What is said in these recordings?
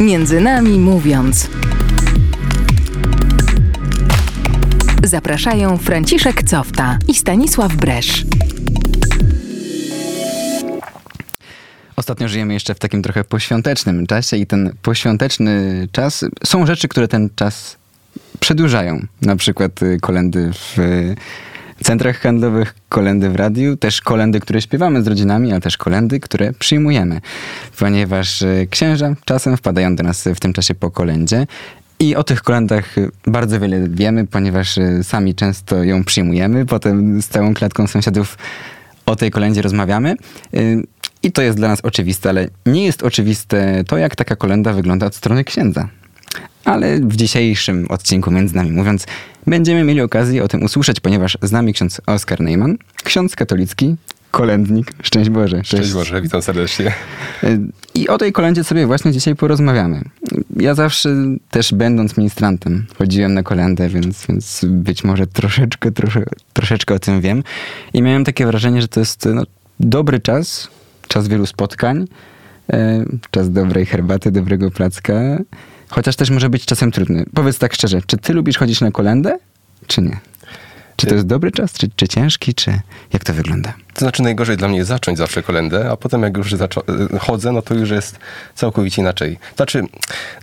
Między nami mówiąc. Zapraszają Franciszek Cofta i Stanisław Bresz. Ostatnio żyjemy jeszcze w takim trochę poświątecznym czasie i ten poświąteczny czas, są rzeczy, które ten czas przedłużają. Na przykład y, kolendy w centrach handlowych, kolendy w radiu, też kolendy, które śpiewamy z rodzinami, ale też kolendy, które przyjmujemy. Ponieważ y, księża czasem wpadają do nas w tym czasie po kolędzie i o tych kolendach bardzo wiele wiemy, ponieważ y, sami często ją przyjmujemy. Potem z całą klatką sąsiadów o tej kolendzie rozmawiamy. I to jest dla nas oczywiste, ale nie jest oczywiste to, jak taka kolenda wygląda od strony księdza. Ale w dzisiejszym odcinku, między nami mówiąc, będziemy mieli okazję o tym usłyszeć, ponieważ z nami ksiądz Oskar Neyman, ksiądz katolicki, kolędnik. Szczęść Boże. Cześć, Szczęść Boże, witam serdecznie. I o tej kolendzie sobie właśnie dzisiaj porozmawiamy. Ja zawsze też będąc ministrantem chodziłem na kolendę, więc, więc być może troszeczkę, trosze, troszeczkę o tym wiem. I miałem takie wrażenie, że to jest no, dobry czas, czas wielu spotkań, e, czas dobrej herbaty, dobrego placka, chociaż też może być czasem trudny. Powiedz tak szczerze, czy ty lubisz chodzić na kolendę, czy nie? Czy to jest dobry czas, czy, czy ciężki, czy jak to wygląda? To znaczy najgorzej dla mnie jest zacząć zawsze kolendę, a potem jak już chodzę, no to już jest całkowicie inaczej. Znaczy,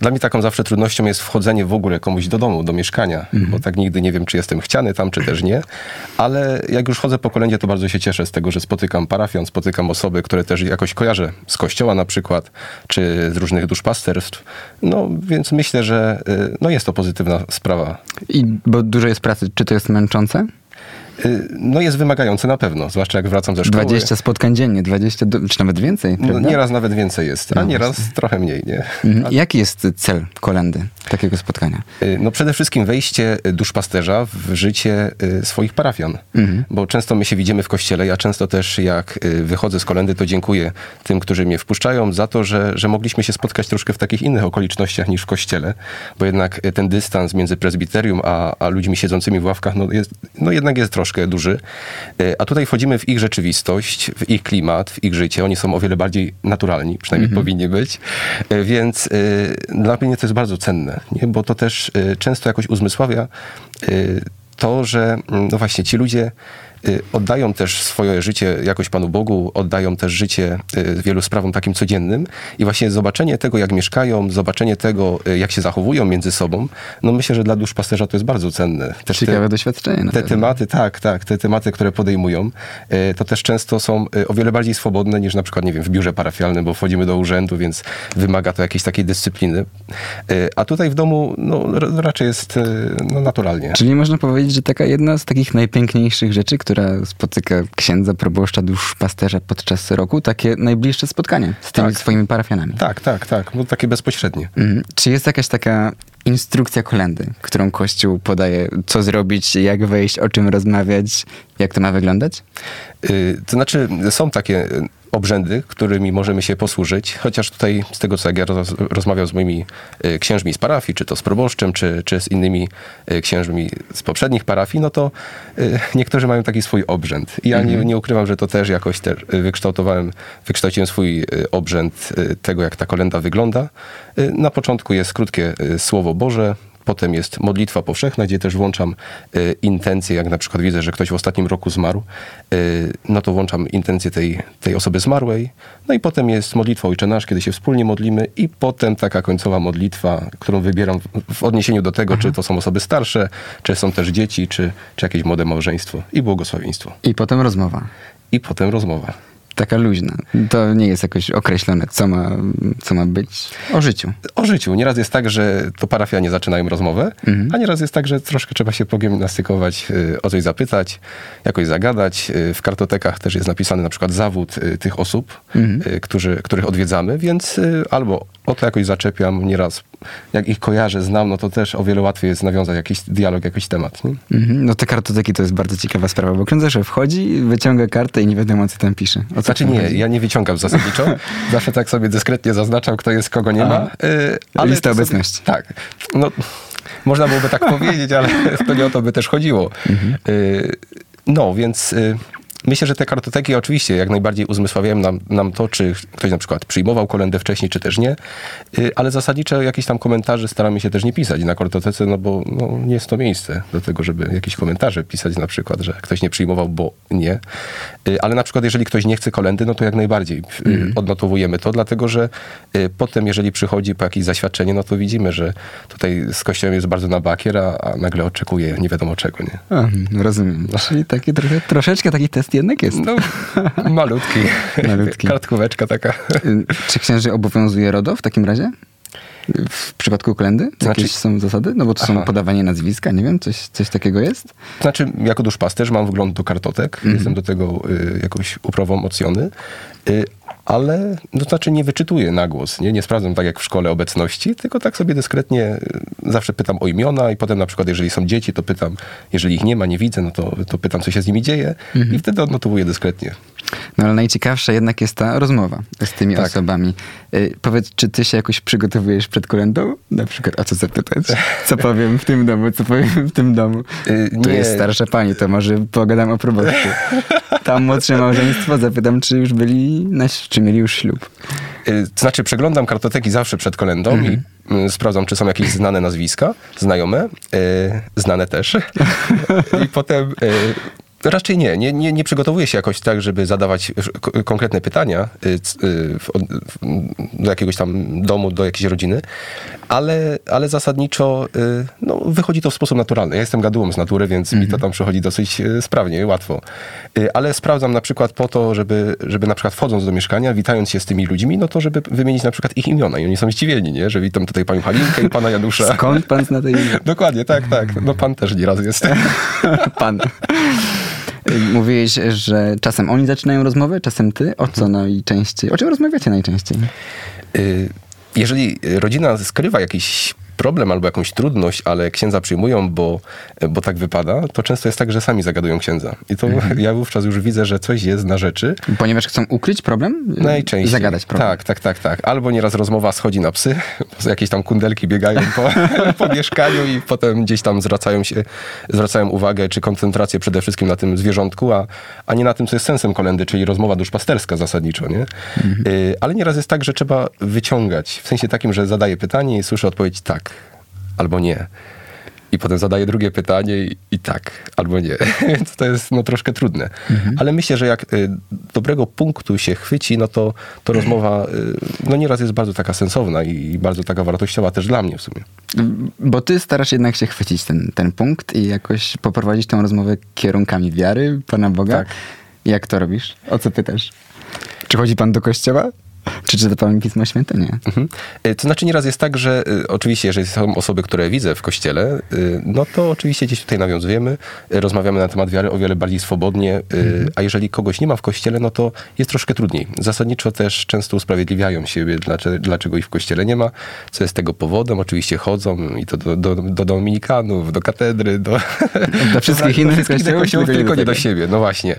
dla mnie taką zawsze trudnością jest wchodzenie w ogóle komuś do domu, do mieszkania, mhm. bo tak nigdy nie wiem, czy jestem chciany tam, czy też nie. Ale jak już chodzę po kolędzie, to bardzo się cieszę z tego, że spotykam parafian, spotykam osoby, które też jakoś kojarzę z kościoła na przykład, czy z różnych duszpasterstw. No, więc myślę, że y, no, jest to pozytywna sprawa. I bo dużo jest pracy. Czy to jest męczące? Y, no jest wymagający na pewno, zwłaszcza jak wracam ze szkoły. 20 spotkań dziennie, 20, czy nawet więcej, no, Nieraz nawet więcej jest, a no nieraz właśnie. trochę mniej, nie? Mhm. Jaki jest cel kolendy, takiego spotkania? Y, no przede wszystkim wejście duszpasterza w życie y, swoich parafian, mhm. bo często my się widzimy w kościele, ja często też jak wychodzę z kolendy, to dziękuję tym, którzy mnie wpuszczają za to, że, że mogliśmy się spotkać troszkę w takich innych okolicznościach niż w kościele, bo jednak ten dystans między prezbiterium a, a ludźmi siedzącymi w ławkach, no, jest, no jednak jest troszkę troszkę duży. E, a tutaj wchodzimy w ich rzeczywistość, w ich klimat, w ich życie. Oni są o wiele bardziej naturalni, przynajmniej mhm. powinni być. E, więc e, dla mnie to jest bardzo cenne, nie? bo to też często jakoś uzmysławia to, że mm, no właśnie ci ludzie oddają też swoje życie jakoś Panu Bogu, oddają też życie y, wielu sprawom takim codziennym i właśnie zobaczenie tego, jak mieszkają, zobaczenie tego, y, jak się zachowują między sobą, no myślę, że dla dusz pasterza to jest bardzo cenne. Też Ciekawe te, doświadczenie. Te tematy, tak, tak, te tematy, które podejmują, to też często są o wiele bardziej swobodne niż na przykład, nie wiem, w biurze parafialnym, bo wchodzimy do urzędu, więc wymaga to jakiejś takiej dyscypliny. A tutaj w domu, no raczej jest no, naturalnie. Czyli można powiedzieć, że taka jedna z takich najpiękniejszych rzeczy, która spotyka księdza, proboszcza, duszpasterza podczas roku, takie najbliższe spotkanie z tymi tak. swoimi parafianami. Tak, tak, tak, no takie bezpośrednie. Mhm. Czy jest jakaś taka instrukcja kolendy, którą Kościół podaje, co zrobić, jak wejść, o czym rozmawiać, jak to ma wyglądać? Yy, to znaczy, są takie obrzędy, którymi możemy się posłużyć, chociaż tutaj z tego, co jak ja roz, rozmawiam z moimi e, księżmi z parafii, czy to z proboszczem, czy, czy z innymi e, księżmi z poprzednich parafii, no to niektórzy mają taki swój obrzęd. I ja nie, mhm. nie ukrywam, że to też jakoś też wykształtowałem, wykształciłem swój obrzęd tego, jak ta kolenda wygląda. Na początku jest krótkie Słowo Boże, Potem jest modlitwa powszechna, gdzie też włączam y, intencje, jak na przykład widzę, że ktoś w ostatnim roku zmarł, y, no to włączam intencję tej, tej osoby zmarłej. No i potem jest modlitwa Ojcze Nasz, kiedy się wspólnie modlimy i potem taka końcowa modlitwa, którą wybieram w, odniesieniu do tego, czy to są osoby starsze, czy są też dzieci, czy, czy jakieś młode małżeństwo i błogosławieństwo. I potem rozmowa. I potem rozmowa taka luźna. To nie jest jakoś określone, co ma, co ma być o życiu. O życiu. Nieraz jest tak, że to parafianie zaczynają rozmowę, mhm. a nieraz jest tak, że troszkę trzeba się pogimnastykować, y, o coś zapytać, jakoś zagadać. Y, w kartotekach też jest napisany na przykład zawód y, tych osób, mhm. którzy, których odwiedzamy, więc albo o to jakoś zaczepiam nieraz. Jak ich kojarzę, znam, no to też o wiele łatwiej jest nawiązać jakiś dialog, jakiś temat. Nie? Mhm. No te kartoteki to jest bardzo ciekawa sprawa, bo ksiądz wchodzi, wyciąga kartę i nie wiadomo, co tam pisze. O co znaczy nie, chodzi? ja nie wyciągam zasadniczo. Zawsze tak sobie dyskretnie zaznaczam, kto jest, kogo nie Aha. ma. Yy, ale Lista obecności. Sobie, tak. No, można byłoby tak powiedzieć, ale to nie o to by też chodziło. Mhm. Yy, no, więc... Myślę, że te kartoteki oczywiście jak najbardziej uzmysławiają nam, nam to, czy ktoś na przykład przyjmował kolendę wcześniej, czy też nie, y, ale zasadniczo jakieś tam komentarze staramy się też nie pisać na kartotece, no bo no, nie jest to miejsce do tego, żeby jakieś komentarze pisać na przykład, że ktoś nie przyjmował, bo nie. Y, ale na przykład jeżeli ktoś nie chce kolendy, no to jak najbardziej mm. odnotowujemy to, dlatego że potem jeżeli przychodzi po jakieś zaświadczenie, no to widzimy, że tutaj z kościołem jest bardzo na bakier, a, a nagle oczekuje nie wiadomo czego, nie? A, rozumiem. Czyli taki trochę, troszeczkę taki test jednak jest. No, malutki. malutki. Kartkóweczka taka. Czy księży obowiązuje RODO w takim razie? W przypadku kolendy? Jakieś znaczy... są zasady? No bo to Aha. są podawanie nazwiska, nie wiem, coś, coś takiego jest? Znaczy, jako duszpasterz mam wgląd do kartotek, mm jestem do tego y, jakoś uprawomocniony, y, ale no, to znaczy nie wyczytuję na głos, nie? nie sprawdzam tak jak w szkole obecności, tylko tak sobie dyskretnie y, zawsze pytam o imiona i potem na przykład jeżeli są dzieci, to pytam, jeżeli ich nie ma, nie widzę, no to, to pytam, co się z nimi dzieje mhm. i wtedy odnotowuję dyskretnie. No ale najciekawsza jednak jest ta rozmowa z tymi tak. osobami. Y, powiedz, czy ty się jakoś przygotowujesz przed kolendą? Na przykład, a co zapytać? Co powiem w tym domu, co powiem w tym domu? Y, tu jest starsza pani, to może pogadam o proboszczu. Tam młodsze małżeństwo, zapytam, czy już byli, na, czy mieli już ślub. Y, to znaczy, przeglądam kartoteki zawsze przed kolendą mm -hmm. i mhm. y, sprawdzam, czy są jakieś znane nazwiska, znajome, y, znane też. I potem Raczej nie. Nie, nie. nie przygotowuję się jakoś tak, żeby zadawać konkretne pytania y, y, do jakiegoś tam domu, do jakiejś rodziny, ale, ale zasadniczo y, no, wychodzi to w sposób naturalny. Ja jestem gadułą z natury, więc mm -hmm. mi to mhm. tam przychodzi dosyć sprawnie, łatwo. Ale sprawdzam na przykład po to, żeby, żeby na przykład wchodząc do mieszkania, witając się z tymi ludźmi, no to żeby wymienić na przykład ich imiona. I oni są zdziwieni, nie? że witam tutaj panią Halinkę i pana Janusza. Skąd pan zna te imię? Dokładnie, tak, tak. No pan też nieraz jest. pan. Mówiłeś, że czasem oni zaczynają rozmowę, czasem ty. O co najczęściej? O czym rozmawiacie najczęściej? Y, jeżeli rodzina skrywa jakiś problem albo jakąś trudność, ale księdza przyjmują, bo, bo tak wypada, to często jest tak, że sami zagadują księdza. I to mhm. ja wówczas już widzę, że coś jest na rzeczy. Ponieważ chcą ukryć problem? Najczęściej. Zagadać problem. Tak, tak, tak, tak. Albo nieraz rozmowa schodzi na psy, jakieś tam kundelki biegają po, po mieszkaniu i potem gdzieś tam zwracają się, zwracają uwagę, czy koncentrację przede wszystkim na tym zwierzątku, a, a nie na tym, co jest sensem kolendy, czyli rozmowa duszpasterska zasadniczo, nie? Mhm. Y, ale nieraz jest tak, że trzeba wyciągać, w sensie takim, że zadaję pytanie i słyszę odpowiedź tak albo nie. I potem zadaję drugie pytanie i, i tak, albo nie. Więc to jest no, troszkę trudne. Mhm. Ale myślę, że jak y, dobrego punktu się chwyci, no to, to rozmowa y, no nieraz jest bardzo taka sensowna i, i, bardzo taka wartościowa też dla mnie w sumie. Bo ty starasz jednak się chwycić ten, ten punkt i jakoś poprowadzić tę rozmowę kierunkami wiary Pana Boga. Tak. Jak to robisz? O co pytasz? Czy chodzi pan do kościoła? Czy czyta pan Pismo Święte? Nie. Mhm. E, to znaczy nieraz jest tak, że y, oczywiście, jeżeli są osoby, które widzę w kościele, y, no to oczywiście gdzieś tutaj nawiązujemy, rozmawiamy na temat wiary o wiele bardziej swobodnie, mhm. a jeżeli kogoś nie ma w kościele, no to jest troszkę trudniej. Zasadniczo też często usprawiedliwiają siebie, dlaczego, ich w kościele nie ma, co jest tego powodem. Oczywiście chodzą i to do, do, do dominikanów, do katedry, do, do wszystkich innych kościołów, kościołów tylko nie do siebie. No właśnie.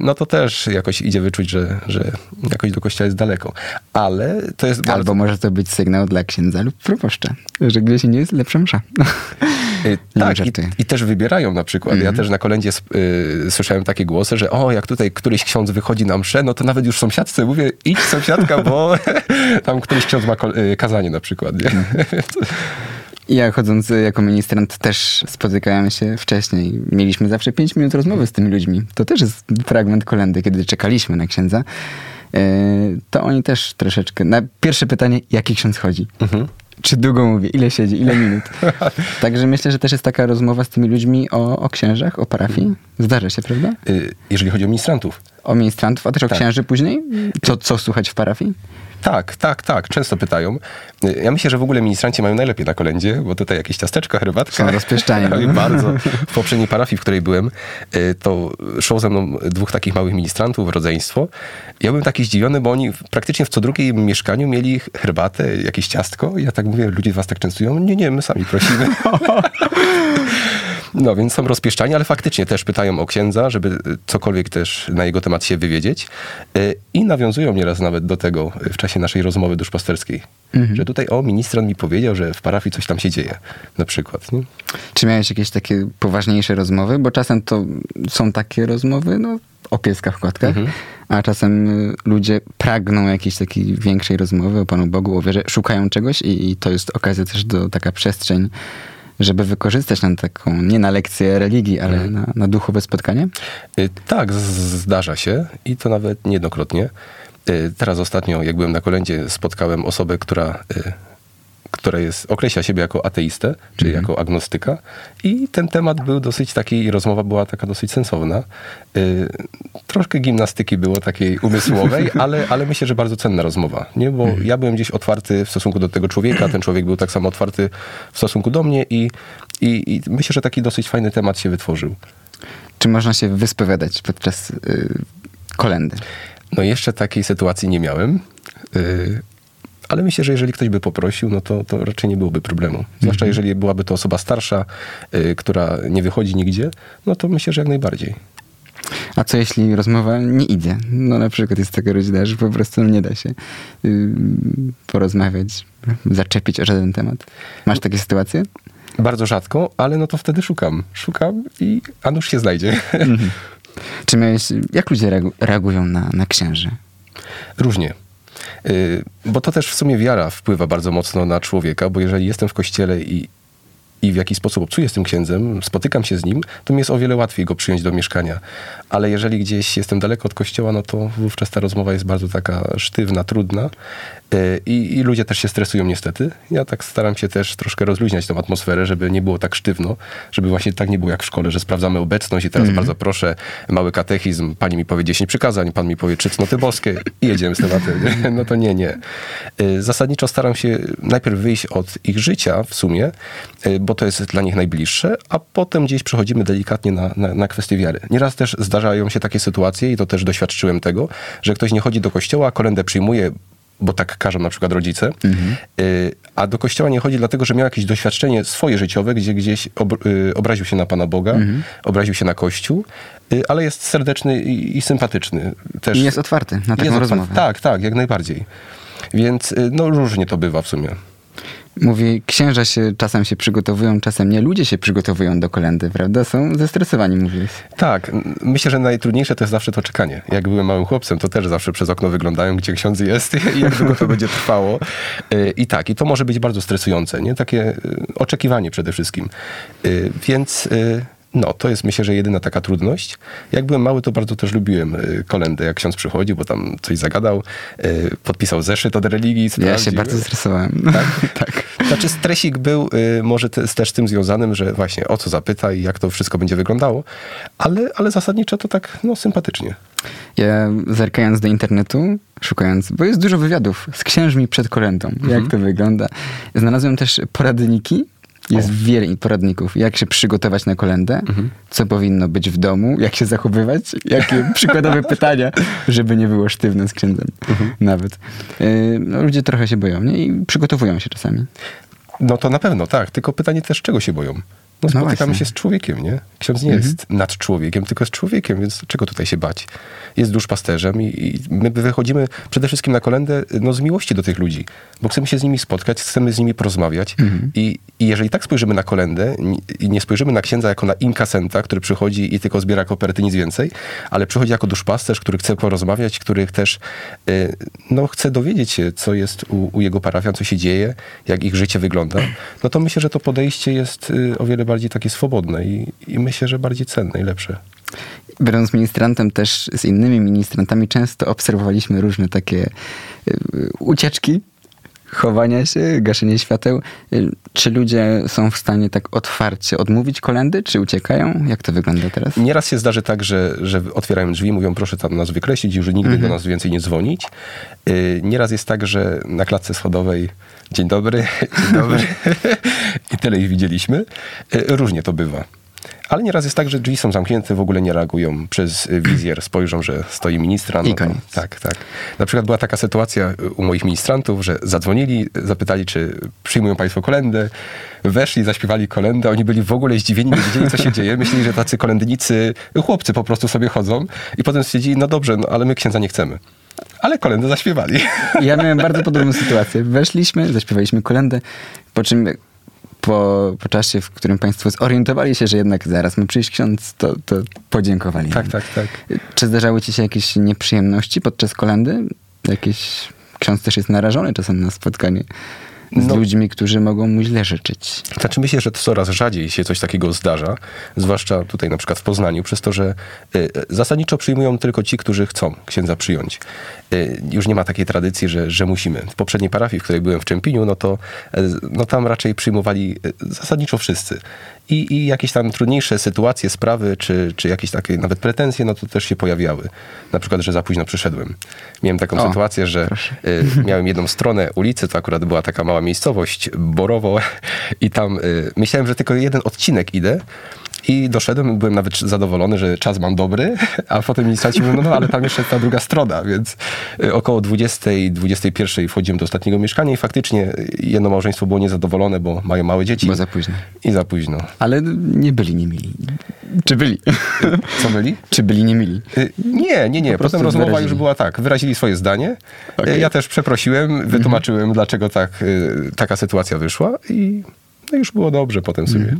No to też jakoś idzie wyczuć, że, że jakoś do kościoła jest daleko daleko. Ale to jest bardzo... Albo może to być sygnał dla księdza lub proboszcza, że gdzieś nie jest lepsza msza. Y, tak, i, i, też wybierają na przykład. Mm -hmm. Ja mhm. też na kolędzie y, słyszałem takie głosy, że o, jak tutaj któryś ksiądz wychodzi na mszę, no to nawet już sąsiadce mówię, idź sąsiadka, bo tam któryś ksiądz ma y, kazanie na przykład. Nie? -hmm. Ja chodząc jako ministrant też spotykałem się wcześniej. Mieliśmy zawsze 5 minut rozmowy z tymi ludźmi. To też jest fragment kolendy, kiedy czekaliśmy na księdza. E, to oni też troszeczkę. Na pierwsze pytanie, jaki ksiądz chodzi? Mhm. Czy długo mówię, ile siedzi, ile minut. Także myślę, że też jest taka rozmowa z tymi ludźmi o, o księżach, o parafii. Zdarza się, prawda? Y, jeżeli chodzi o ministrantów. O ministrantów, a też o tak. księży później? Co, co słuchać w parafii? Tak, tak, tak. Często pytają. Ja myślę, że w ogóle ministranci mają najlepiej na kolędzie, bo tutaj jakieś ciasteczka, herbatka. Są rozpieszczanie. No. bardzo. W poprzedniej parafii, w której byłem, y, to szło ze mną dwóch takich małych ministrantów, rodzeństwo. Ja byłem taki zdziwiony, bo oni praktycznie w co drugim mieszkaniu mieli herbatę, jakieś ciastko. Ja tak mówię, ludzie was tak częstują? Nie, nie, my sami prosimy. No więc są rozpieszczani, ale faktycznie też pytają o księdza, żeby cokolwiek też na jego temat się wywiedzieć. Y, I nawiązują nieraz nawet do tego w czasie naszej rozmowy duszpasterskiej. Mhm. Że tutaj, o, ministrant mi powiedział, że w parafii coś tam się dzieje, na przykład. Nie? Czy miałeś jakieś takie poważniejsze rozmowy? Bo czasem to są takie rozmowy, no, o pieskach, mhm. a czasem y, ludzie pragną jakiejś takiej większej rozmowy o Panu Bogu, o wierze, szukają czegoś i, i to jest okazja też do taka przestrzeń, żeby wykorzystać na taką, nie na lekcję religii, ale mhm. na, na duchowe spotkanie? Y, tak, zdarza się i to nawet niejednokrotnie. Y, teraz ostatnio, jak byłem na kolędzie, spotkałem osobę, która która jest, określa siebie jako ateistę, czyli mhm. jako agnostyka. I ten temat był dosyć taki, rozmowa była taka dosyć sensowna. Y, troszkę gimnastyki było takiej umysłowej, ale, ale myślę, że bardzo cenna rozmowa. Nie? Bo mhm. ja byłem gdzieś otwarty w stosunku do tego człowieka, ten człowiek był tak samo otwarty w stosunku do mnie i, i, i myślę, że taki dosyć fajny temat się wytworzył. Czy można się wyspowiadać podczas y, kolendy? No jeszcze takiej sytuacji nie miałem. Y, ale myślę, że jeżeli ktoś by poprosił, no to, to raczej nie byłoby problemu. Zwłaszcza mhm. jeżeli byłaby to osoba starsza, y, która nie wychodzi nigdzie, no to myślę, że jak najbardziej. A co jeśli rozmowa nie idzie? No na przykład jest taka rodzina, że po prostu nie da się y, porozmawiać, zaczepić o żaden temat. Masz takie sytuacje? Bardzo rzadko, ale no to wtedy szukam. Szukam i a nuż się znajdzie. Mhm. Czy miałeś, jak ludzie reagują na, na księży? Różnie. Y, bo to też w sumie wiara wpływa bardzo mocno na człowieka, bo jeżeli jestem w kościele i, i w jakiś sposób obcuję z tym księdzem, spotykam się z nim, to mi jest o wiele łatwiej go przyjąć do mieszkania. Ale jeżeli gdzieś jestem daleko od kościoła, no to wówczas ta rozmowa jest bardzo taka sztywna, trudna. I, I, ludzie też się stresują niestety. Ja tak staram się też troszkę rozluźniać tą atmosferę, żeby nie było tak sztywno, żeby właśnie tak nie było jak w szkole, że sprawdzamy obecność i teraz mm. bardzo proszę, mały katechizm, pani mi powie 10 przykazań, pan mi powie trzy cnoty boskie i jedziemy z tematem. Nie? No to nie, nie. Y, zasadniczo staram się najpierw wyjść od ich życia w sumie, y, bo to jest dla nich najbliższe, a potem gdzieś przechodzimy delikatnie na, na, na kwestię wiary. Nieraz też zdarzają się takie sytuacje i to też doświadczyłem tego, że ktoś nie chodzi do kościoła, kolendę przyjmuje, bo tak każą na przykład rodzice, mhm. Y, a do kościoła nie chodzi dlatego, że miał jakieś doświadczenie swoje życiowe, gdzie gdzieś y, obraził się na Pana Boga, mhm. obraził się na Kościół, y, ale jest serdeczny i, sympatyczny. Też. I jest otwarty na taką rozmowę. Tak, tak, jak najbardziej. Więc no różnie to bywa w sumie. Mówi, księża się czasem się przygotowują, czasem nie. Ludzie się przygotowują do kolendy, prawda? Są zestresowani, mówisz. Tak. Myślę, że najtrudniejsze to jest zawsze to czekanie. Jak byłem małym chłopcem, to też zawsze przez okno wyglądają, gdzie ksiądz jest i jak długo to będzie trwało. Y, I tak, i to może być bardzo stresujące, nie? Takie y, oczekiwanie przede wszystkim. Y, więc no, to jest myślę, że jedyna taka trudność. Jak byłem mały, to bardzo też lubiłem y, kolendę, jak ksiądz przychodził, bo tam coś zagadał, y, podpisał zeszyt od religii. Sprawdził. Ja się bardzo stresowałem. Tak? tak. Znaczy stresik był y, może te, też tym związanym, że właśnie o co zapyta i jak to wszystko będzie wyglądało, ale, ale zasadniczo to tak no, sympatycznie. Ja zerkając do internetu, szukając, bo jest dużo wywiadów z księżmi przed kolendą, mhm. jak to wygląda. Znalazłem też poradniki jest o. wiele poradników, jak się przygotować na kolendę, mhm. co powinno być w domu, jak się zachowywać, jakie przykładowe pytania, żeby nie było sztywne z księdzem mhm. nawet. Yy, no, ludzie trochę się boją nie? i przygotowują się czasami. No to na pewno, tak. Tylko pytanie też, czego się boją? No, spotykamy no się z człowiekiem, nie? Ksiądz nie mhm. jest nad człowiekiem, tylko jest człowiekiem, więc czego tutaj się bać? Jest duszpasterzem i, i my wychodzimy przede wszystkim na kolendę no, z miłości do tych ludzi, bo chcemy się z nimi spotkać, chcemy z nimi porozmawiać mhm. I, i jeżeli tak spojrzymy na kolendę i nie spojrzymy na księdza jako na inkasenta, który przychodzi i tylko zbiera koperty, nic więcej, ale przychodzi jako duszpasterz, który chce porozmawiać, który też y, no, chce dowiedzieć się, co jest u, u jego parafian, co się dzieje, jak ich życie wygląda, no to myślę, że to podejście jest y, o wiele bardziej takie swobodne i, i myślę, że bardziej cenne i lepsze. Będąc ministrantem też z innymi ministrantami, często obserwowaliśmy różne takie y, ucieczki, chowania się, gaszenie świateł. Y, czy ludzie są w stanie tak otwarcie odmówić kolendy, czy uciekają? Jak to wygląda teraz? Nieraz się zdarzy tak, że, że otwierają drzwi, mówią proszę tam nas wykreślić już nigdy mhm. do nas więcej nie dzwonić. Nieraz jest tak, że na klatce schodowej dzień dobry, dzień dobry i tyle ich widzieliśmy. Różnie to bywa Ale nieraz jest tak, że drzwi są zamknięte, w ogóle nie reagują. Przez wizjer spojrzą, że stoi ministra. No I koniec. To, tak, tak. Na przykład była taka sytuacja u moich ministrantów, że zadzwonili, zapytali, czy przyjmują państwo kolendę. Weszli, zaśpiewali kolendę. Oni byli w ogóle zdziwieni, nie wiedzieli, co się dzieje. Myśleli, że tacy kolędnicy, chłopcy po prostu sobie chodzą. I potem stwierdzili, no dobrze, no, ale my księdza nie chcemy. Ale kolendę zaśpiewali. Ja miałem bardzo podobną sytuację. Weszliśmy, zaśpiewaliśmy kolendę, po czym po, po czasie, w którym państwo zorientowali się, że jednak zaraz ma przyjść ksiądz, to, to podziękowali. Tak, tak, tak. Czy zdarzały ci się jakieś nieprzyjemności podczas kolendy? Jakieś... Ksiądz też jest narażony czasem na spotkanie z No. ludźmi, którzy mogą mu źle życzyć. Znaczy myślę, że coraz rzadziej się coś takiego zdarza, zwłaszcza tutaj na przykład w Poznaniu, przez to, że y, zasadniczo przyjmują tylko ci, którzy chcą księdza przyjąć. Y, już nie ma takiej tradycji, że, że musimy. W poprzedniej parafii, w której byłem w Czempiniu, no to y, no tam raczej przyjmowali y, zasadniczo wszyscy. I, I jakieś tam trudniejsze sytuacje, sprawy, czy, czy jakieś takie nawet pretensje, no to też się pojawiały. Na przykład, że za późno przyszedłem. Miałem taką O, sytuację, że y, miałem jedną stronę ulicy, to akurat była taka mała miejscowość, Borowo, i tam y, myślałem, że tylko jeden odcinek idę. I doszedłem, byłem nawet zadowolony, że czas mam dobry, a potem ministranci mówią, no, no ale tam jeszcze ta druga strona, więc y, około 20, 21 wchodziłem do ostatniego mieszkania i faktycznie jedno małżeństwo było niezadowolone, bo mają małe dzieci. Bo za późno. I za późno. Ale nie byli niemili. Czy byli? Co byli? Czy byli niemili? Y, Nie, nie, nie. Po Potem rozmowa wyrazili. już była tak. Wyrazili swoje zdanie. Y, Ja też przeprosiłem, wytłumaczyłem, dlaczego tak, taka sytuacja wyszła i no już było dobrze potem sobie.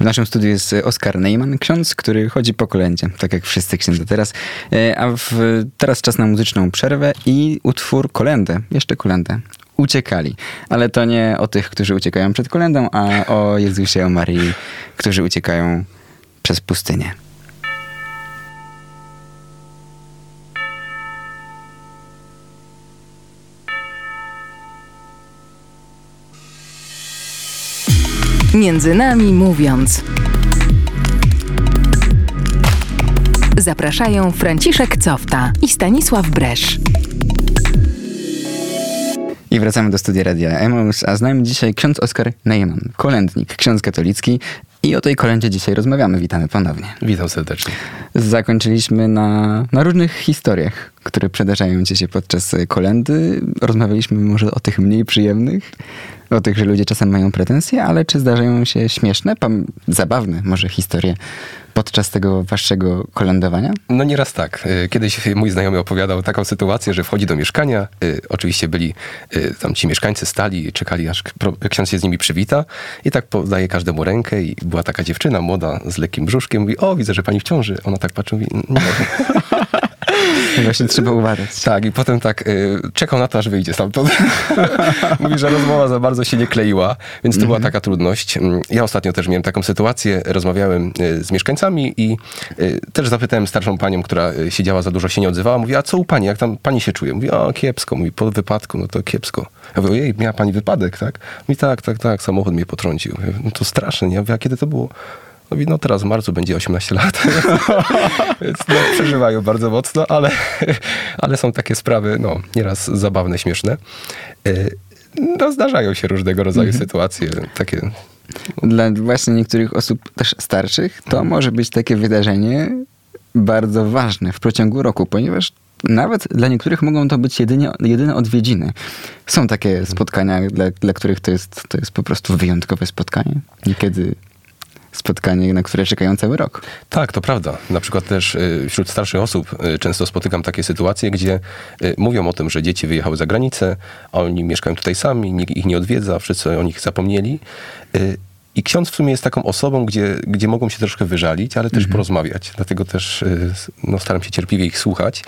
W naszym studiu jest Oskar Neyman, ksiądz, który chodzi po kolędzie, tak jak wszyscy księdza teraz. E, A w, teraz czas na muzyczną przerwę i utwór kolendę, jeszcze kolendę. Uciekali. Ale to nie o tych, którzy uciekają przed kolendą, a o Jezusie, o Marii, którzy uciekają przez pustynię. Między nami mówiąc. Zapraszają Franciszek Cofta i Stanisław Bresz. I wracamy do studia Radia Emaus, a z nami dzisiaj ksiądz Oskar Neyman, kolędnik, ksiądz katolicki. I o tej kolędzie dzisiaj rozmawiamy. Witamy ponownie. Witam serdecznie. Zakończyliśmy na, na różnych historiach, które przydarzają ci się podczas kolendy. Rozmawialiśmy może o tych mniej przyjemnych, o tych, że ludzie czasem mają pretensje, ale czy zdarzają się śmieszne, zabawne może historie podczas tego waszego kolędowania? No nieraz tak. Y, Kiedyś mój znajomy opowiadał taką sytuację, że wchodzi do mieszkania. y, Oczywiście byli y, tam ci mieszkańcy stali, czekali aż ksiądz się z nimi przywita i tak podaje każdemu rękę i była taka dziewczyna młoda z lekkim brzuszkiem. Mówi, o widzę, że pani w ciąży. Ona tak patrzy, mówi, nie. Właśnie trzeba uważać. Tak, i potem tak y, czekał na to, aż wyjdzie stamtąd. Mówi, że rozmowa za bardzo się nie kleiła, więc to była taka trudność. Mm, Ja ostatnio też miałem taką sytuację, rozmawiałem y, z mieszkańcami i y, też zapytałem starszą panią, która y, siedziała za dużo, się nie odzywała. Mówi, a co u pani, jak tam pani się czuje? Mówi, o kiepsko, mówi, po wypadku, no to kiepsko. Ja mówię, ojej, miała pani wypadek, tak? Mówi, tak, tak, tak, samochód mnie potrącił. Mówię, no to straszne, nie? Ja mówię, a kiedy to było? Mówi, no teraz w marcu będzie 18 lat. Więc no, przeżywają bardzo mocno, ale, ale są takie sprawy, no, nieraz zabawne, śmieszne. Y, No, zdarzają się różnego rodzaju sytuacje, takie Dla właśnie niektórych osób też starszych to może być takie wydarzenie bardzo ważne w przeciągu roku, ponieważ nawet dla niektórych mogą to być jedynie, jedyne odwiedziny. Są takie spotkania, dla, dla których to jest, to jest po prostu wyjątkowe spotkanie. Niekiedy spotkanie, na które czekają cały rok. Tak, to prawda. Na przykład też y, wśród starszych osób y, często spotykam takie sytuacje, gdzie y, mówią o tym, że dzieci wyjechały za granicę, a oni mieszkają tutaj sami, nikt ich nie odwiedza, wszyscy o nich zapomnieli. I ksiądz w sumie jest taką osobą, gdzie, gdzie mogą się troszkę wyżalić, ale też porozmawiać. Dlatego też s- no, staram się cierpliwie ich słuchać,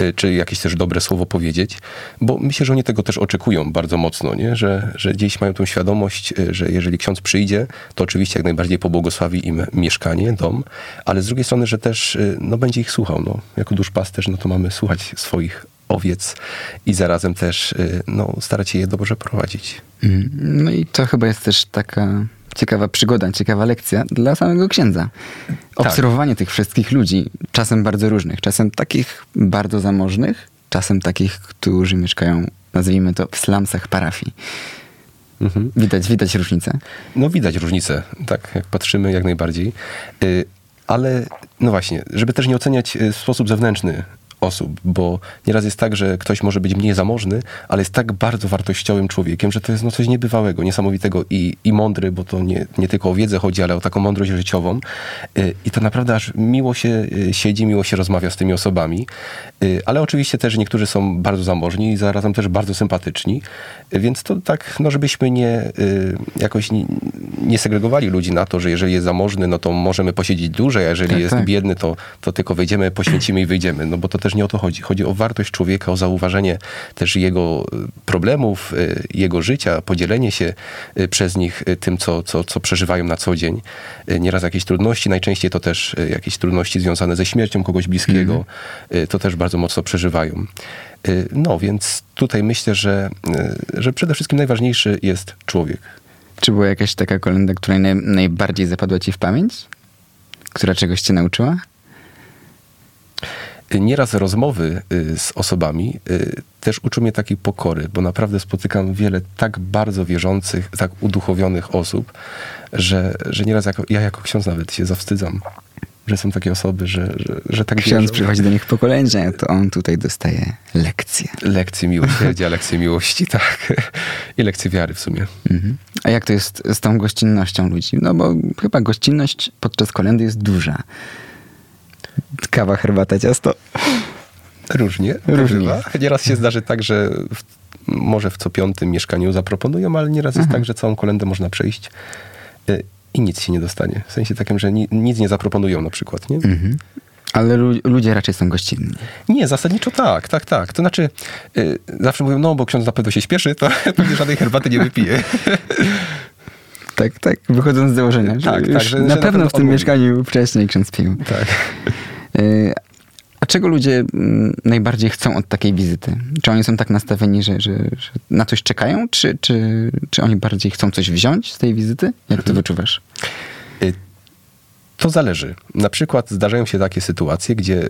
y, czy jakieś też dobre słowo powiedzieć, bo myślę, że oni tego też oczekują bardzo mocno, nie? Że, że gdzieś mają tą świadomość, y, że jeżeli ksiądz przyjdzie, to oczywiście jak najbardziej pobłogosławi im mieszkanie, dom, ale z drugiej strony, że też no, będzie ich słuchał. No. Jako duszpasterz, no to mamy słuchać swoich owiec i zarazem też no, starać się je dobrze prowadzić. Mm, No i to chyba jest też taka ciekawa przygoda, ciekawa lekcja dla samego księdza. Obserwowanie tych wszystkich ludzi, czasem bardzo różnych, czasem takich bardzo zamożnych, czasem takich, którzy mieszkają, nazwijmy to, w slumsach parafii. Mhm. Widać, widać różnicę? No widać różnicę, tak, jak patrzymy jak najbardziej. Y, ale no właśnie, żeby też nie oceniać y, w sposób zewnętrzny osób, bo nieraz jest tak, że ktoś może być mniej zamożny, ale jest tak bardzo wartościowym człowiekiem, że to jest no coś niebywałego, niesamowitego i, i mądry, bo to nie, nie tylko o wiedzę chodzi, ale o taką mądrość życiową. Y, I to naprawdę aż miło się y, siedzi, miło się rozmawia z tymi osobami. Y, ale oczywiście też niektórzy są bardzo zamożni i zarazem też bardzo sympatyczni, więc to tak, no żebyśmy nie jakoś nie, nie segregowali ludzi na to, że jeżeli jest zamożny, no to możemy posiedzieć dłużej, a jeżeli tak, jest tak. biedny, to, to tylko wejdziemy, poświęcimy i wyjdziemy, no bo to też też nie o to chodzi. Chodzi o wartość człowieka, o zauważenie też jego e, problemów, e, jego życia, podzielenie się e, przez nich tym, co, co, co przeżywają na co dzień. Nieraz jakieś trudności, najczęściej to też jakieś trudności związane ze śmiercią kogoś bliskiego, mm. to też bardzo mocno przeżywają. No więc tutaj myślę, że, że przede wszystkim najważniejszy jest człowiek. Czy była jakaś taka kolenda, która naj, najbardziej zapadła ci w pamięć? Która czegoś cię nauczyła? Nieraz rozmowy y, z osobami y, też uczą mnie takiej pokory, bo naprawdę spotykam wiele tak bardzo wierzących, tak uduchowionych osób, że, że nieraz jako, ja jako ksiądz nawet się zawstydzam że są takie osoby, że, że, że tak Ksiądz wierzą. przychodzi do nich po kolędzie, to on tutaj dostaje lekcje. Lekcje miłosierdzia, lekcje miłości, tak. I lekcje wiary w sumie. Mhm. A jak to jest z tą gościnnością ludzi? No bo chyba gościnność podczas kolendy jest duża. Kawa, herbata, ciasto? Różnie. Różnie. Nieraz się zdarzy tak, że w, może w co piątym mieszkaniu zaproponują, ale nieraz jest tak, że całą kolendę można przejść y, i nic się nie dostanie. W sensie takim, że ni, nic nie zaproponują na przykład, nie? Mhm. Ale lu ludzie raczej są gościnni. Nie, zasadniczo tak, tak, tak. To znaczy, y, zawsze mówią, no bo ksiądz na pewno się śpieszy, to pewnie żadnej herbaty nie wypije. Tak, tak, wychodząc z założenia. Tak, tak. Że, na, że pewno w tym mieszkaniu wcześniej ksiądz pił. Tak. Y, a czego ludzie mm, najbardziej chcą od takiej wizyty? Czy oni są tak nastawieni, że, że, że na coś czekają, czy, czy, czy oni bardziej chcą coś wziąć z tej wizyty? Jak to mhm. wyczuwasz? Y, to zależy. Na przykład zdarzają się takie sytuacje, gdzie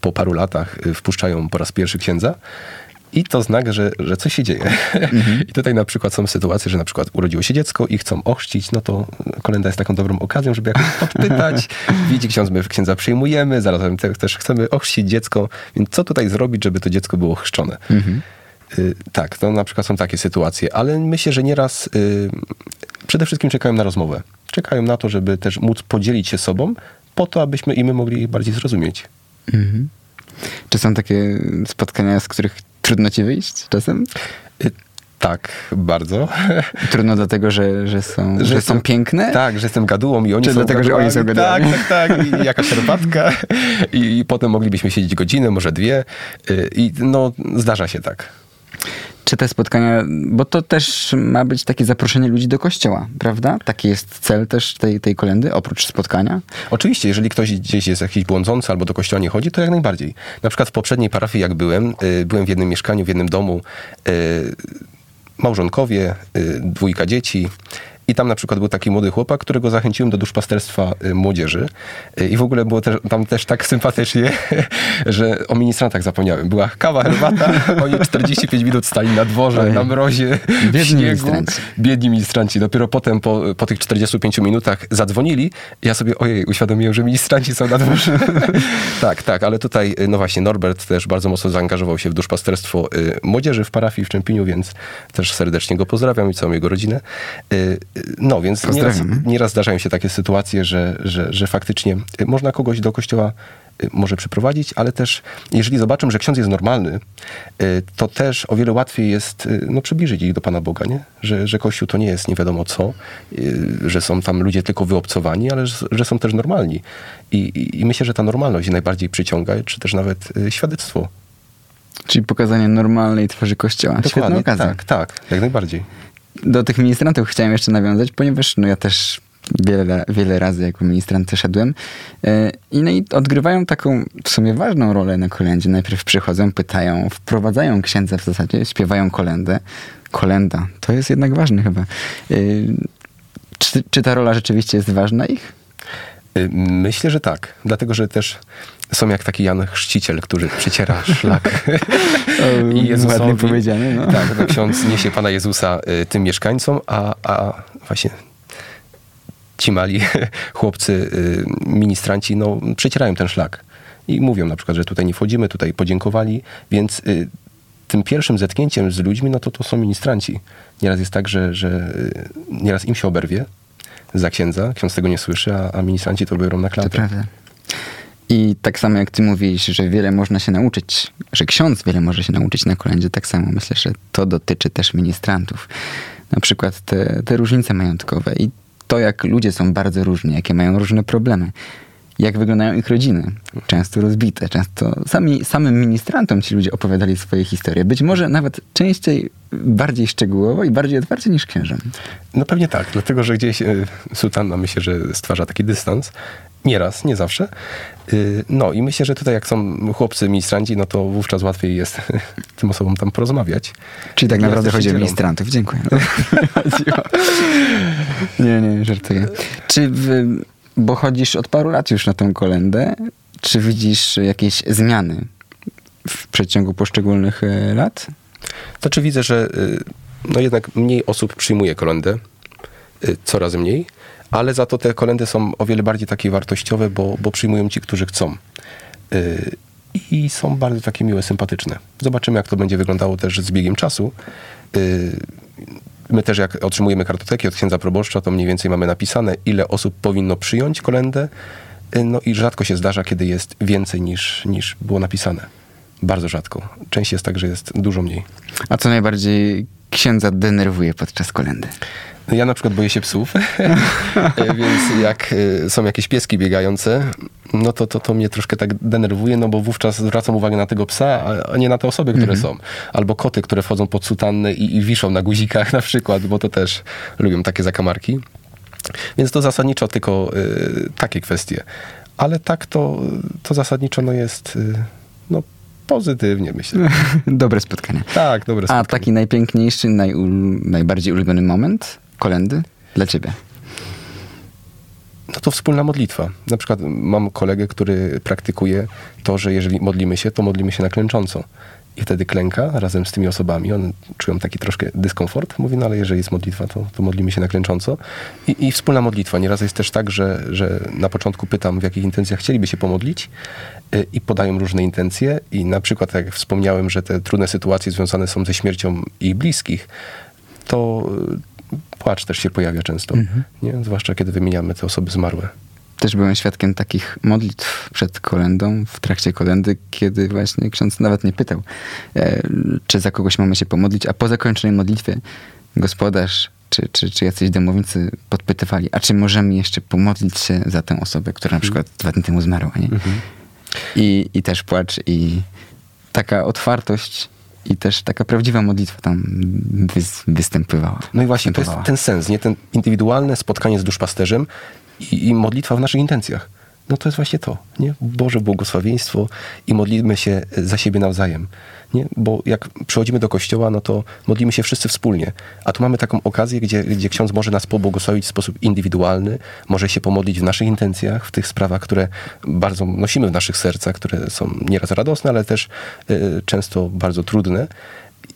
po paru latach y, wpuszczają po raz pierwszy księdza i to znak, że, że coś się dzieje. Mhm. I tutaj na przykład są sytuacje, że na przykład urodziło się dziecko i chcą ochrzcić, no to kolenda jest taką dobrą okazją, żeby jakoś podpytać. Widzi ksiądz, my księdza przyjmujemy, zarazem też chcemy ochrzcić dziecko, więc co tutaj zrobić, żeby to dziecko było chrzczone? Mhm. Y, tak, to na przykład są takie sytuacje, ale myślę, że nieraz y, przede wszystkim czekają na rozmowę. Czekają na to, żeby też móc podzielić się sobą, po to, abyśmy i my mogli ich bardziej zrozumieć. Mhm. Czy są takie spotkania, z których Trudno ci wyjść czasem? Y, tak, bardzo. Trudno dlatego, że, że, są, że, że są piękne? Tak, że jestem gadułą i oni Czy są dlatego, gadułami. że oni są gadułami? Tak, tak, tak. I jakaś herbatka. I, I potem moglibyśmy siedzieć godzinę, może dwie. Y, I no, zdarza się tak czy te spotkania, bo to też ma być takie zaproszenie ludzi do kościoła, prawda? Taki jest cel też tej, tej kolendy, oprócz spotkania? Oczywiście, jeżeli ktoś gdzieś jest jakiś błądzący albo do kościoła nie chodzi, to jak najbardziej. Na przykład w poprzedniej parafii, jak byłem, y, byłem w jednym mieszkaniu, w jednym domu, y, małżonkowie, y, dwójka dzieci i tam na przykład był taki młody chłopak, którego zachęciłem do duszpasterstwa y, młodzieży. Y, I w ogóle było też, tam też tak sympatycznie, że o ministrantach zapomniałem. Była kawa, herbata, oni 45 minut stali na dworze, Oj. na mrozie, Biedni śniegu. Ministranci. Biedni ministranci. Dopiero potem, po, po tych 45 minutach zadzwonili. Ja sobie, ojej, uświadomiłem, że ministranci są na dworze. tak, tak, ale tutaj, y, no właśnie, Norbert też bardzo mocno zaangażował się w duszpasterstwo młodzieży w parafii w Czempieniu, więc też serdecznie go pozdrawiam i całą jego rodzinę. No, więc nieraz, nieraz zdarzają się takie sytuacje, że, że, że faktycznie można kogoś do kościoła y, może przyprowadzić, ale też jeżeli zobaczą, że ksiądz jest normalny, y, to też o wiele łatwiej jest y, no, przybliżyć ich do Pana Boga, nie? Że, że Kościół to nie jest nie wiadomo co, że są tam ludzie tylko wyobcowani, ale że są też normalni. I, i myślę, że ta normalność najbardziej przyciąga, czy też nawet świadectwo. Czyli pokazanie normalnej twarzy Kościoła. Dokładnie, tak, tak, jak najbardziej do tych ministrantów chciałem jeszcze nawiązać, ponieważ no ja też wiele, wiele razy jako ministrant szedłem e, i, no i odgrywają taką w sumie ważną rolę na kolędzie. Najpierw przychodzą, pytają, wprowadzają księdza w zasadzie, śpiewają kolendę. Kolenda, to jest jednak ważne chyba. E, czy, czy ta rola rzeczywiście jest ważna ich? Y, Myślę, że tak. Dlatego, że też są jak taki Jan Chrzciciel, który przeciera szlak I Jezusowi. ładnie powiedziane, no. Tak, no, ksiądz niesie Pana Jezusa y, tym mieszkańcom, a, a właśnie ci mali chłopcy, y, ministranci, no, przecierają ten szlak. I mówią na przykład, że tutaj nie wchodzimy, tutaj podziękowali, więc tym pierwszym zetknięciem z ludźmi, no to to są ministranci. Nieraz jest tak, że, że nieraz im się oberwie za księdza, ksiądz tego nie słyszy, a, a ministranci to biorą na To klatę. prawda. I tak samo jak ty mówisz, że wiele można się nauczyć, że ksiądz wiele może się nauczyć na kolędzie, tak samo myślę, że to dotyczy też ministrantów. Na przykład te, te różnice majątkowe i to, jak ludzie są bardzo różni, jakie mają różne problemy, jak wyglądają ich rodziny, często rozbite, często sami, samym ministrantom ci ludzie opowiadali swoje historie, być może nawet częściej bardziej szczegółowo i bardziej otwarcie niż księżom. No pewnie tak, dlatego że gdzieś y, sutanna myślę, że stwarza taki dystans. Nieraz, nie zawsze. Y, No i myślę, że tutaj jak są chłopcy ministranci, no to wówczas łatwiej jest tym osobom tam porozmawiać. Czyli tak naprawdę chodzi o ministrantów. Dziękuję. nie, nie, żartuję. Czy w, bo chodzisz od paru lat już na tę kolendę, czy widzisz jakieś zmiany w przeciągu poszczególnych e, lat? Znaczy widzę, że y, no jednak mniej osób przyjmuje kolendę, y, coraz mniej, ale za to te kolendy są o wiele bardziej takie wartościowe, bo, bo przyjmują ci, którzy chcą. Y, I są bardzo takie miłe, sympatyczne. Zobaczymy, jak to będzie wyglądało też z biegiem czasu. My też jak otrzymujemy kartoteki od księdza proboszcza, to mniej więcej mamy napisane, ile osób powinno przyjąć kolendę. Y, No i rzadko się zdarza, kiedy jest więcej niż, niż było napisane. Bardzo rzadko. Częściej jest tak, że jest dużo mniej. A co najbardziej księdza denerwuje podczas kolendy? Ja na przykład boję się psów, więc jak y, są jakieś pieski biegające, no to, to to mnie troszkę tak denerwuje, no bo wówczas zwracam uwagę na tego psa, a- nie na te osoby, które są. Albo koty, które wchodzą pod sutannę i, i wiszą na guzikach na przykład, bo to też lubią takie zakamarki. Więc to zasadniczo tylko y, takie kwestie. Ale tak to, to zasadniczo no jest y, no, pozytywnie, myślę. Dobre spotkania. Tak, dobre A spotkanie. taki najpiękniejszy, najul, najbardziej ulubiony moment kolendy dla ciebie? No to wspólna modlitwa. Na przykład mam kolegę, który praktykuje to, że jeżeli modlimy się, to modlimy się na klęcząco. I wtedy klęka razem z tymi osobami. One czują taki troszkę dyskomfort. Mówi, no ale jeżeli jest modlitwa, to, to modlimy się na klęcząco. I, I wspólna modlitwa. Nieraz jest też tak, że, że na początku pytam, w jakich intencjach chcieliby się pomodlić i podają różne intencje. I na przykład, tak jak wspomniałem, że te trudne sytuacje związane są ze śmiercią ich bliskich, to y, płacz też się pojawia często. Nie? Zwłaszcza kiedy wymieniamy te osoby zmarłe. Też byłem świadkiem takich modlitw przed kolendą, w trakcie kolendy, kiedy właśnie ksiądz nawet nie pytał, e, czy za kogoś mamy się pomodlić, a po zakończonej modlitwie gospodarz czy, czy, czy jacyś domownicy podpytywali, a czy możemy jeszcze pomodlić się za tę osobę, która na przykład dwa dni temu zmarła, nie? I, I też płacz i taka otwartość i też taka prawdziwa modlitwa tam wys, występowała. No i właśnie to jest ten sens, nie? Ten indywidualne spotkanie z duszpasterzem i, i modlitwa w naszych intencjach. No to jest właśnie to, nie? Boże błogosławieństwo i modlimy się za siebie nawzajem, nie? Bo jak przychodzimy do kościoła, no to modlimy się wszyscy wspólnie. A tu mamy taką okazję, gdzie, gdzie ksiądz może nas pobłogosławić w sposób indywidualny, może się pomodlić w naszych intencjach, w tych sprawach, które bardzo nosimy w naszych sercach, które są nieraz radosne, ale też y, często bardzo trudne.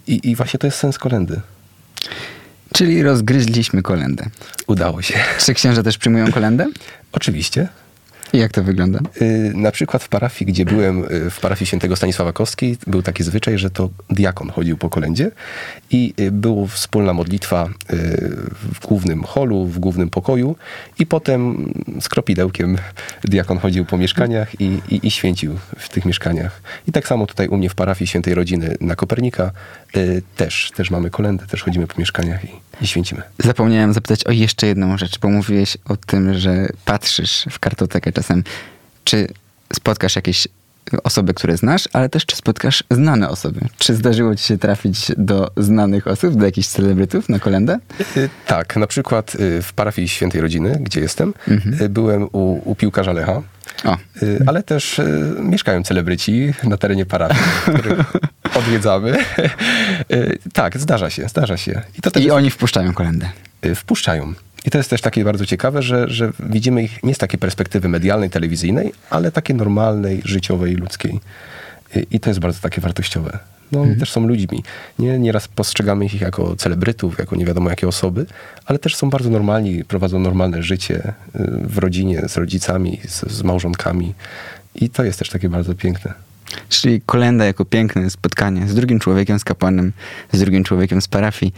I, I właśnie to jest sens kolendy. Czyli rozgryźliśmy kolendę. Udało się. Czy księża też przyjmują kolendę? Oczywiście. Jak to wygląda? Y, Na przykład w parafii, gdzie byłem, y, w parafii świętego Stanisława Kostki, był taki zwyczaj, że to diakon chodził po kolędzie i y, była wspólna modlitwa w głównym holu, w głównym pokoju i potem z kropidełkiem diakon chodził po mieszkaniach i, i, i święcił w tych mieszkaniach. I tak samo tutaj u mnie w parafii świętej rodziny na Kopernika też, też mamy kolędę, też chodzimy po mieszkaniach i, i święcimy. Zapomniałem zapytać o jeszcze jedną rzecz, bo mówiłeś o tym, że patrzysz w kartotekę czasem. Czy spotkasz jakieś osoby, które znasz, ale też czy spotkasz znane osoby? Czy zdarzyło ci się trafić do znanych osób, do jakichś celebrytów na kolendę? Y, Tak, na przykład y, w parafii świętej rodziny, gdzie jestem, y, byłem u, u piłkarza Lecha. O, Y, Ale też y, mieszkają celebryci na terenie parafii, których odwiedzamy. Y, tak, zdarza się, zdarza się. I to i jest, oni wpuszczają kolendę. wpuszczają. I to jest też takie bardzo ciekawe, że, że widzimy ich nie z takiej perspektywy medialnej, telewizyjnej, ale takiej normalnej, życiowej, ludzkiej. I to jest bardzo takie wartościowe. No, oni Mhm. też są ludźmi. Nie, nieraz postrzegamy ich jako celebrytów, jako nie wiadomo jakie osoby, ale też są bardzo normalni, prowadzą normalne życie y, w rodzinie, z rodzicami, z, z małżonkami. I to jest też takie bardzo piękne. Czyli kolenda jako piękne spotkanie z drugim człowiekiem, z kapłanem, z drugim człowiekiem z parafii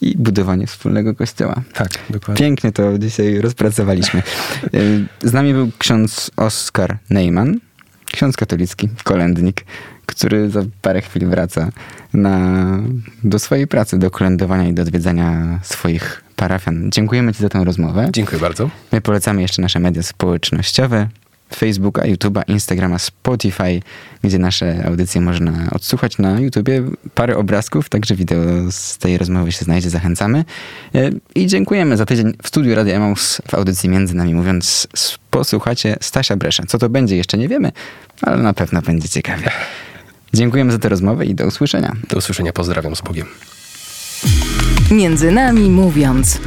i budowanie wspólnego kościoła. Tak, dokładnie. Pięknie to dzisiaj rozpracowaliśmy. Y, Z nami był ksiądz Oskar Neyman, ksiądz katolicki, kolędnik, który za parę chwil wraca na, do swojej pracy, do kolędowania i do odwiedzania swoich parafian. Dziękujemy Ci za tę rozmowę. Dziękuję bardzo. My polecamy jeszcze nasze media społecznościowe. Facebooka, YouTube'a, Instagrama, Spotify, gdzie nasze audycje można odsłuchać na YouTubie. Parę obrazków, także wideo z tej rozmowy się znajdzie, zachęcamy. E, I dziękujemy za tydzień w studiu Radia Emaus w audycji Między Nami Mówiąc. Posłuchacie Stasia Bresza. Co to będzie, jeszcze nie wiemy, ale na pewno będzie ciekawie. Dziękujemy za tę rozmowę i do usłyszenia. Do usłyszenia. Pozdrawiam z Bogiem. Między nami mówiąc.